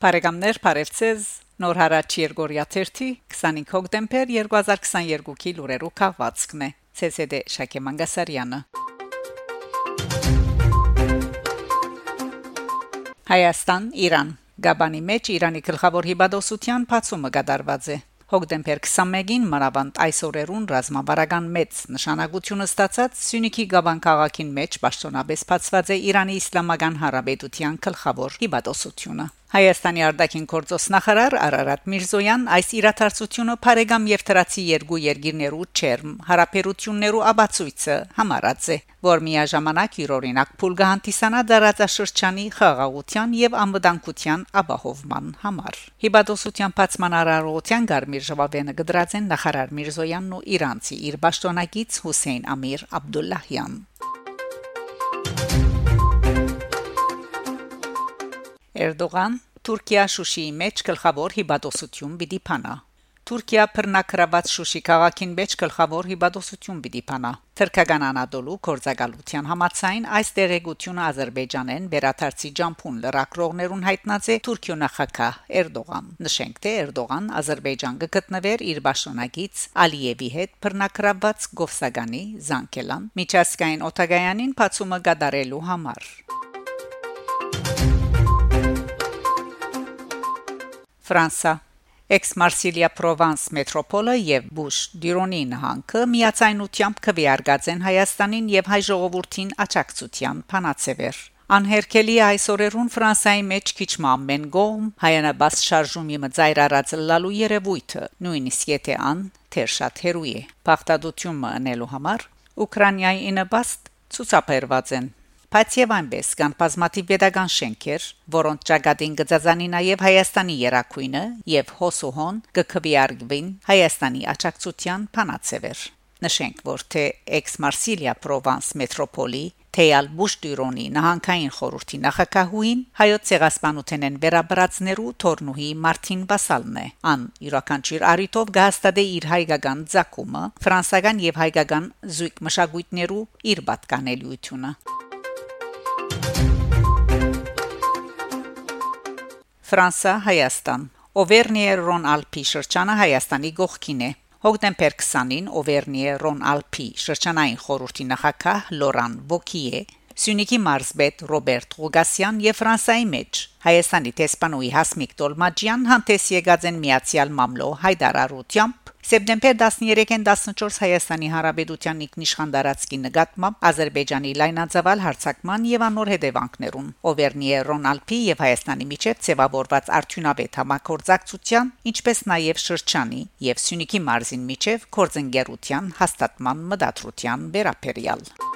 Բարեկամներ, Փարեվցես Նոր հարաճ Երգորիա 25 հոկտեմբեր 2022-ի լուրերով կահվածքն է ՑՍԴ Շակե Մանգասարյանը Հայաստան Իրան Գաբանի մեջ Իրանի գլխավոր հիբադոսության բացումը կդարված է Հոկտեմբեր 21-ին մանավանդ այսօրերուն ռազմավարական մեծ նշանակությունը ստացած Սյունիքի Գաբան քաղաքին մեջ պաշտոնապես բացված է Իրանի Իսլամական Հանրապետության գլխավոր հիբադոսությունը Հայաստանի արտաքին գործոս նախարար Արարատ Միրզոյան այս իրադարձությունը Փարեգամ եւ Թրացի երկու երկիրներու չերմ հարաբերություններու աբացույցը համարած է որ միաժամանակ յուրօրինակ փուլ կհանդիսանա դարաճաշրջանի խաղաղության եւ անվտանգության ապահովման համար։ Հիբադոսության բացման արարողության Գարմիր Ժավաբյանը գդրած են նախարար Միրզոյանն ու Իրանցի իր պաշտոնակից Հուսեյն Ամիր Աբդուլլահյան։ Էրդողան Թուրքիա Շուշիի մեջ գլխավոր հիբադոսություն պիտի փանա Թուրքիա բռնակրաված Շուշի քաղաքին մեջ գլխավոր հիբադոսություն պիտի փանա Թրքական Անադոլու կորցակալության համացայն այս դերեկությունը Ադրբեջանեն վերաթարցի ջամփուն լրակրողներուն հայտնած է Թուրքիո նախագահ Էրդողան նշենք թե Էրդողան Ադրբեջան կգտնվեր իր başտոնակից Ալիևի հետ բռնակրաված Գովսագանի Զանկելան միջազգային օտագայանին բացումը գդարելու համար Ֆրանսա Էքս-Մարսիլիա Պրովանս մետրոպոլը եւ Բուշ Դիրոնի նահանգը միացայնությամբ կվիարգած են Հայաստանին եւ հայ ժողովրդին աջակցության փանացեվեր Անհերքելի այսօրերուն Ֆրանսիայի մեջ քիչ ամեն գոմ հայանաբաց շարժումի մծայրարած լալու երևույթը նույնիսկ եթե ան թեր շատ հերույ է բախտադությունը անելու համար Ուկրաինայի ինաբաստ ցուցաբերված են Բայց եւ այնպես կան բազմաթիվ pedagogan շենքեր, որոնց ճակատին գծածանի նաեւ Հայաստանի երակույնը եւ հոսոհոն կքվիարգվին Հայաստանի աջակցության փանացեվեր։ Նշենք, որ թե Ex Marsilia Provence մետրոպոլի Թեյալ Բուշտյուրոնի նահանգային խորհրդի նախակահուին հայոց ցեղասպանութենեն վերաբրածներու Թորնուհի Մարտին Բասալն է։ Ան յուրաքանչյուր արիտով գահստադե իր հայկական ցակումը, ֆրանսական եւ հայկական զույգ մշակույթներու իր պատկանելիությունը։ Ֆրանսա Հայաստան Օվերնիեր Ռոն Ալպի շրջանը Հայաստանի գողքին է Հոկտեմբեր 20-ին Օվերնիեր Ռոն Ալպի շրջանային խորհրդի նախակահ Լորան Բոկիե Սյունիքի մարզբետ Ռոբերտ Ղուգասյան եւ Ֆրանսայի մեջ Հայաստանի տեսփանուի Հասմիկ Տոլմաջյան հանդես եկած են միացյալ մամլո հայդարարությամբ Սեպտեմբեր 13-ին 14 Հայաստանի Հանրապետության ինքնիշխան դարածքի նկատմամբ Ադրբեջանի լայնածավալ հարցակման եւ անոր հետևանքներուն Օվերնիե Ռոնալդի եւ Հայաստանի միջև ձևավորված արդյունավետ համակորձակցության, ինչպես նաեւ շրջանի եւ Սյունիքի մարզին միջև կորձընկերության հաստատման մտադրության վերաբերյալ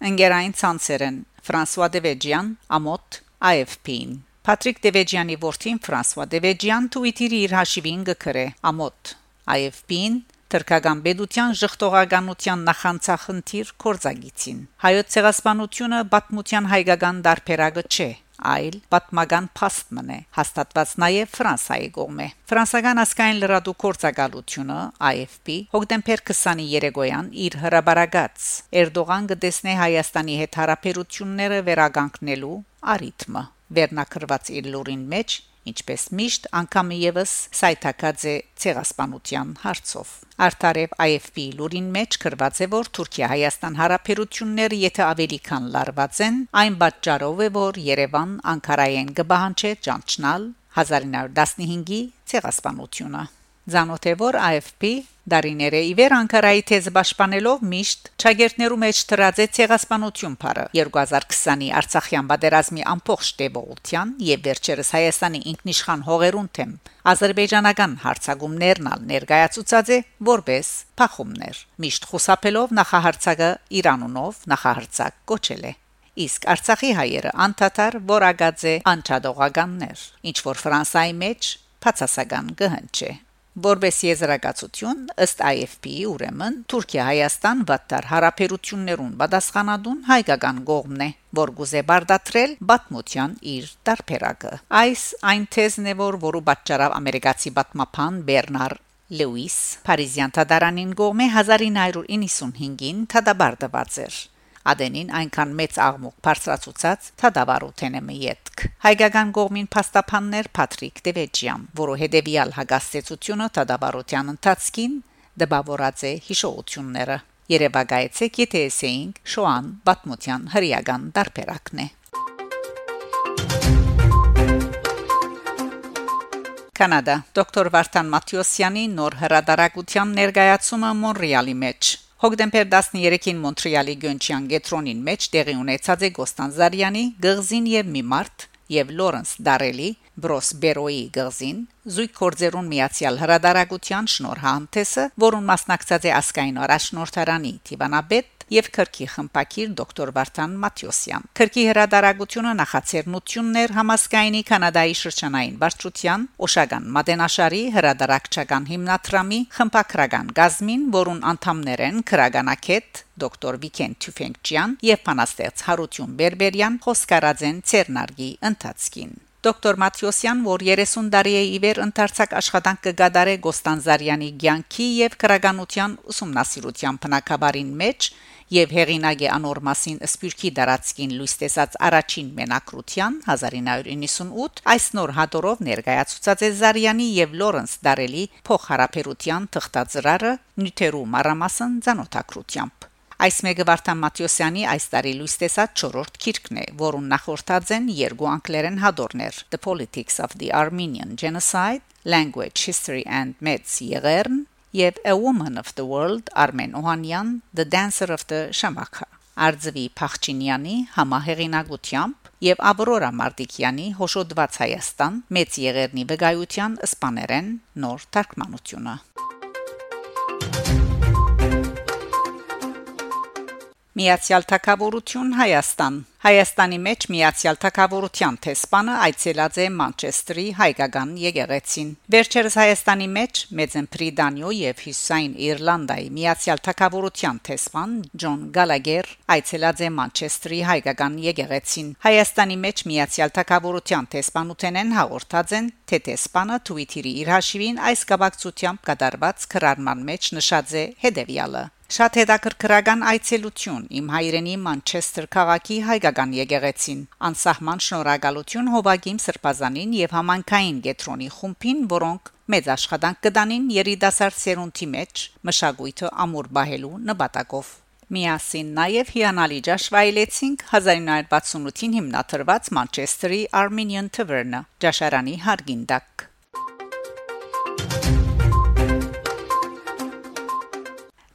Ընկերային ցանցերեն Ֆրանսուଆ Դևեջյան, Ամոթ, AFP-ին Պատրիկ Դևեջյանի որդին Ֆրանսուଆ Դևեջյան Twitter-ի իր հաշիվին գկրե ամոթ AFP-ին Թրկական բեդության ժխտողականության նախանցախնդիր կորզագիցին հայոց ցեղասպանությունը պատմության հայկական դարբերակը չէ այլ պատմական փաստմն է հաստատված նաև Ֆրանսայի կողմէ Ֆրանսական ասկային լրատու կորցակալությունը AFP հոկտեմբեր 20-ի երեգոյան իր հրաբարագած Էրդողան կտեսնե Հայաստանի հետ հարաբերությունները վերագանքնելու արիթմը վերնակրված իր լուրին մեջ ինչպես միշտ անգամ եւս սայթակած է ցեղասպանության հարցով Արտարև AFP լուրին մեջ գրված է որ Թուրքիա-Հայաստան հարաբերությունները եթե ավելի քան լարված են այն պատճառով է որ Երևան Անկարայեն կբահանչե ճանչնալ 1915-ի ցեղասպանությունը Զանոթեվոր AFP Դարիները իվեր Անկարայի թեզ պաշտպանելով միշտ ճագերտներու մեջ դրած է ցեղասպանություն բառը 2020-ի Արցախյան պատերազմի ամբողջ տեվոլտյան եւ վերջերս Հայաստանի ինքնիշխան հողերուն թեմ Ադրբեջանական հարցակումներն ալ ներկայացուցած է որպես փախումներ միշտ խուսափելով նախահարցակը Իրանունով նախահարցակ կոչել է իսկ Արցախի հայերը անթաթար որագաձե անչադողականներ ինչ որ Ֆրանսայի մեջ բացասական գհնչ է Որպես եզրակացություն ըստ IFP-ի ուրեմն Թուրքիա-Հայաստան վատտար հարաբերություններուն պատասխանատուն հայկական կողմն է որ գուզե բարդատրել բաթմության իր տարբերակը այս այն թեզն է որ որու պատճառով ամերիկացի բաթմապան Բերնար Լուիս Փարիզյան տադարանին գոմե 1995-ին թադաբարդված էր Ադենին այնքան մեծ աղմուկ բարձրացուցած թադավարութենը միետք հայկական գողմին փաստաբաններ Պատրիկ Դևեջյան որը հետևյալ հագաստեցությունը թադավարության ընթացքին դպավորած է հիշողությունները Երևակայեցեք եթե ասեինք շոան բաթմության հրյական դարբերակն է Կանադա. Դոկտոր Վարդան Մաթիոսյանի նոր հրադարագության ներկայացումը Մոնրեալի մեջ Հոկտեմբեր 13-ին Մոնտրեալի Գյոնչյան գետրոնին մեջ տեղի ունեցած է Գոստանզարյանի գղզին եւ մի մարդ եւ Լորենս Դարելի Բրոս Բերոյի գղզին զույգ կորձերուն միացյալ հրադարագության շնորհանդեսը, որուն մասնակցած է ասկային առաջնորդարանի Տիվանաբեդ եւ քրկի խմպակիր դոկտոր Վարդան Մաթիոսյան։ Քրկի հրադարագությունը նախաձեռնություններ համասկայնի կանադայի շրջանային վարչության Օշագան Մադենաշարի հրադարակչական հիմնադրամի խմպակրական գազմին, որուն անդամներ են քրագանակետ դոկտոր Վիկեն Թյուֆենկչյան եւ Պանաստեղծ Հարություն Բերբերյան խոսկարածեն Ցերնարգի ընթացքին Դոկտոր Մաթիոսյան, որ 30 տարի է իվեր ընթարցակ աշխատանք կգադարե Գոստանզարյանի ցանկի եւ քրագանության ուսումնասիրության բնակաբարին մեջ, եւ հեղինակ է անոր մասին Սպյուրքի դարածքին լույս տեսած առաջին մենակրության 1998 այս նոր հատորով ներկայացուցած է Զարյանի եւ Լորենս Դարելի փոխհարաբերության թղթածրարը նյութերու մարամասն ցանոթակրությամբ Այս մեկը Վարդան Մատյոսյանի այս տարի լույս տեսած 4-րդ քիրքն է, որուն նախորդած են երկու անգլերեն հադորներ՝ The Politics of the Armenian Genocide, Language, History and Myths Եղեռն եւ A Woman of the World Armen Օհանյան The Dancer of the Shamaka Արձվի Փախչինյանի համահեղինակությամբ եւ Աբրորա Մարտիկյանի հոշոտված Հայաստան մեծ եղերնի վկայության սպաներեն նոր թարգմանությունը Միացյալ Թագավորություն Հայաստան Հայաստանի մեջ Միացյալ Թագավորության տեսփանը այցելած է Մանչեստրի հայկական եկեղեցին։ Վերջերս Հայաստանի մեջ Մեծն Բրիտանիո եւ Հյուսային Իռլանդայի Միացյալ Թագավորության տեսփան Ջոն Գալագեր այցելած է Մանչեստրի հայկական եկեղեցին։ Հայաստանի մեջ Միացյալ Թագավորության տեսփանութենեն հաղորդած են, թե տեսփանը Twitter-ի իր հաշիվին այս կապակցությամբ կատարված քրարման մեջ նշած է հետեւյալը. Շատ հետաքրքրական այցելություն. Իմ հայրենի Մանչեսթեր քաղաքի հայկական եկեղեցին։ Անսահման շնորհակալություն Հովագիմ Սրբազանին եւ համանքային Գետրոնի խումբին, որոնք մեծ աշխատանք կդանին երիտասարդ սերունդի մեջ մշակույթը ամուր բահելու նպատակով։ Միասին նաև հիանալի ճաշվայելեցինք 1968-ին հիմնադրված Մանչեսթերի Armenian Tavern-ը, ճաշարանի հարգին տակ։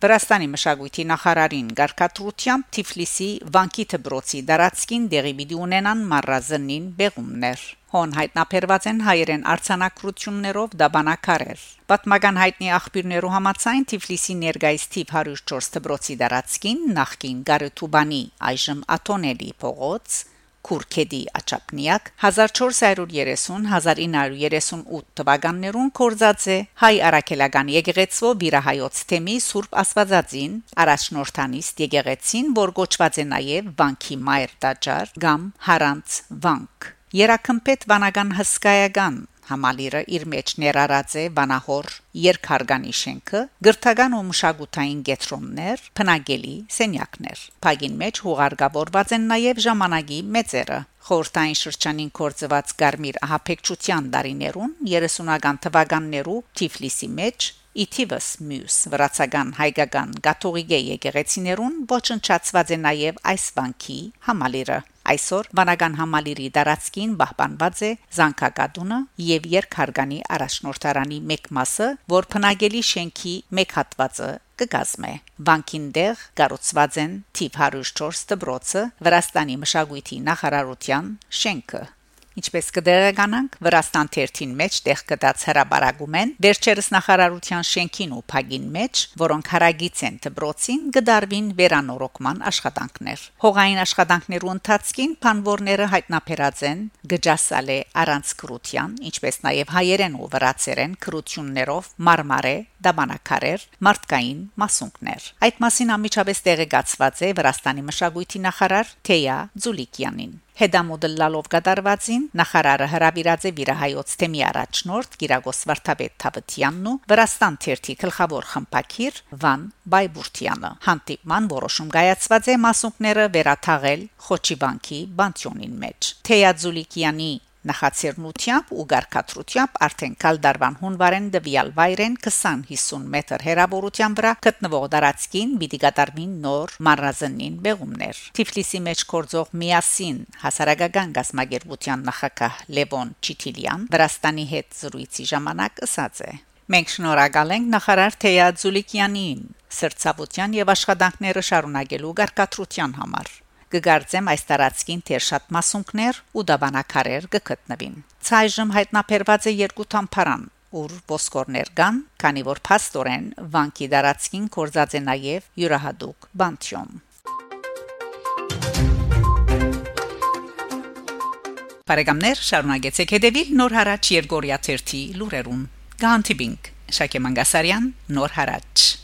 Վրաստանի մշակույթի նախարարին Գարքատրությամբ Թիֆլիսի Վանկի դբրոցի դարածքին դեղի պիտի ունենան մարզանին բեղումներ։ Հոն հայտնաբերված են հայերեն արցանակրություններով դաբանակարեր։ Պատմական հայտնի աղբյուրներու համաձայն Թիֆլիսի ներգայիս թիվ 104 դբրոցի դարածքին նախկին Գարեթուբանի այժմ Աթոնելի փողոց Քուրքեդի աչապնիակ 1430-1938 թվականներուն կորզած է հայ արաքելական եկեղեցու վիրահայոց թեմի Սուրբ Աստվածածին առաջնորդանիստ եկեղեցին, որ կոչված է նաև Վանքի Մայր տաճար կամ Հարանց Վանք Երակմպետ վանական հսկայական Համալիրը իր մեջ ներառած է վանահոր երկհարգանի շենքը, գրթական ու մշակութային գետրոններ, փնագելի սենյակներ։ Փագին մեջ հուղարկավորված են նաև ժամանակի մեծերը։ Խորտային շրջանին կորցված Գարմիր ահապեկչության դարիներուն 30-ական թվականներու Թիֆլիսի մեջ Իթիվս մյուս վրացական հայկական գաթողիկե եկեղեցիներուն ոչնչացված է նաև այս վանքի համալիրը Այսօր վանական համալիրի դարածքին պահպանված է Զանգակադունը եւ Երկհարգանի առաջնորդարանի մեկ մասը, որ փնագելի շենքի մեկ հատվածը կգազմե։ Բանկին դեղ կառուցված են թիվ 104 դբրոցը Վրաստանի մշակույթի նախարարության շենքը Ինչպես կդերականանք Վրաստան թերթին մեջ տեղ կդած հրաբարագում են վերջերս նախարարության շենքին ու փագին մեջ, որոնք հարագից են դբրոցին, գդարվին վերանորոգման աշխատանքներ։ Հողային աշխատանքներու ընթացքին փանվորները հայտնաբերած են գջասալե առանց քրության, ինչպես նաև հայերեն ու վրացերեն քրություններով մարմարե, դամանակարեր, մարդկային մասունքներ։ Այդ մասին ամիջապես տեղեկացված է Վրաստանի մշակույթի նախարար Թեյա Ձուլիկյանին։ Հետամոդելլալով կդարվածին նախարարը հրավիրած է վիրահայոց թեմի առաջնորդ Գիրագոս Վարդապետ Թավթյանն ու Վրաստան թերթի գլխավոր խմպակիր Վան Բայբուրտյանը հանդիպման որոշում կայացված է մասունքները վերաթաղել Խոչի բանկի բանտյոնին մեջ Թեյաձուլիկյանի նախաձեռնությամբ ու գարկատրությամբ արդեն կալ դարվան հունվարեն դվյալ վայրեն 20-50 մետր հեռավորության վրա գտնվող դարածքին պիտի կատարվին նոր մարզանին բեղումներ Թիֆլիսի մեջ կորձող միասին հասարակական գազմագերբության նախակահ Լևոն Չիթիլյան Վրաստանի հետ զրույցի ժամանակ ասաց է. Մենք շնորհակալ ենք նախարար Թեյա Զուլիկյանին սրծավության եւ աշխատանքները շարունակելու գարկատրության համար կգարձեմ այս տարածքին թեր շատ մասունքներ ու դաբանակարեր կգտնվին։ Ցայժմ հայտնաբերված է երկու թամփարան, ուր ոսկորներ կան, քանի որ փաստորեն վանկի դարածքին կորզած է նաև յուրահատուկ բանտյոմ։ Բարեկամներ, շարունակեցեք հետևել Նոր հարաճ Երգորիա 1-ի լուրերուն։ Գանտիբինգ Շակե Մանգասարյան Նոր հարաճ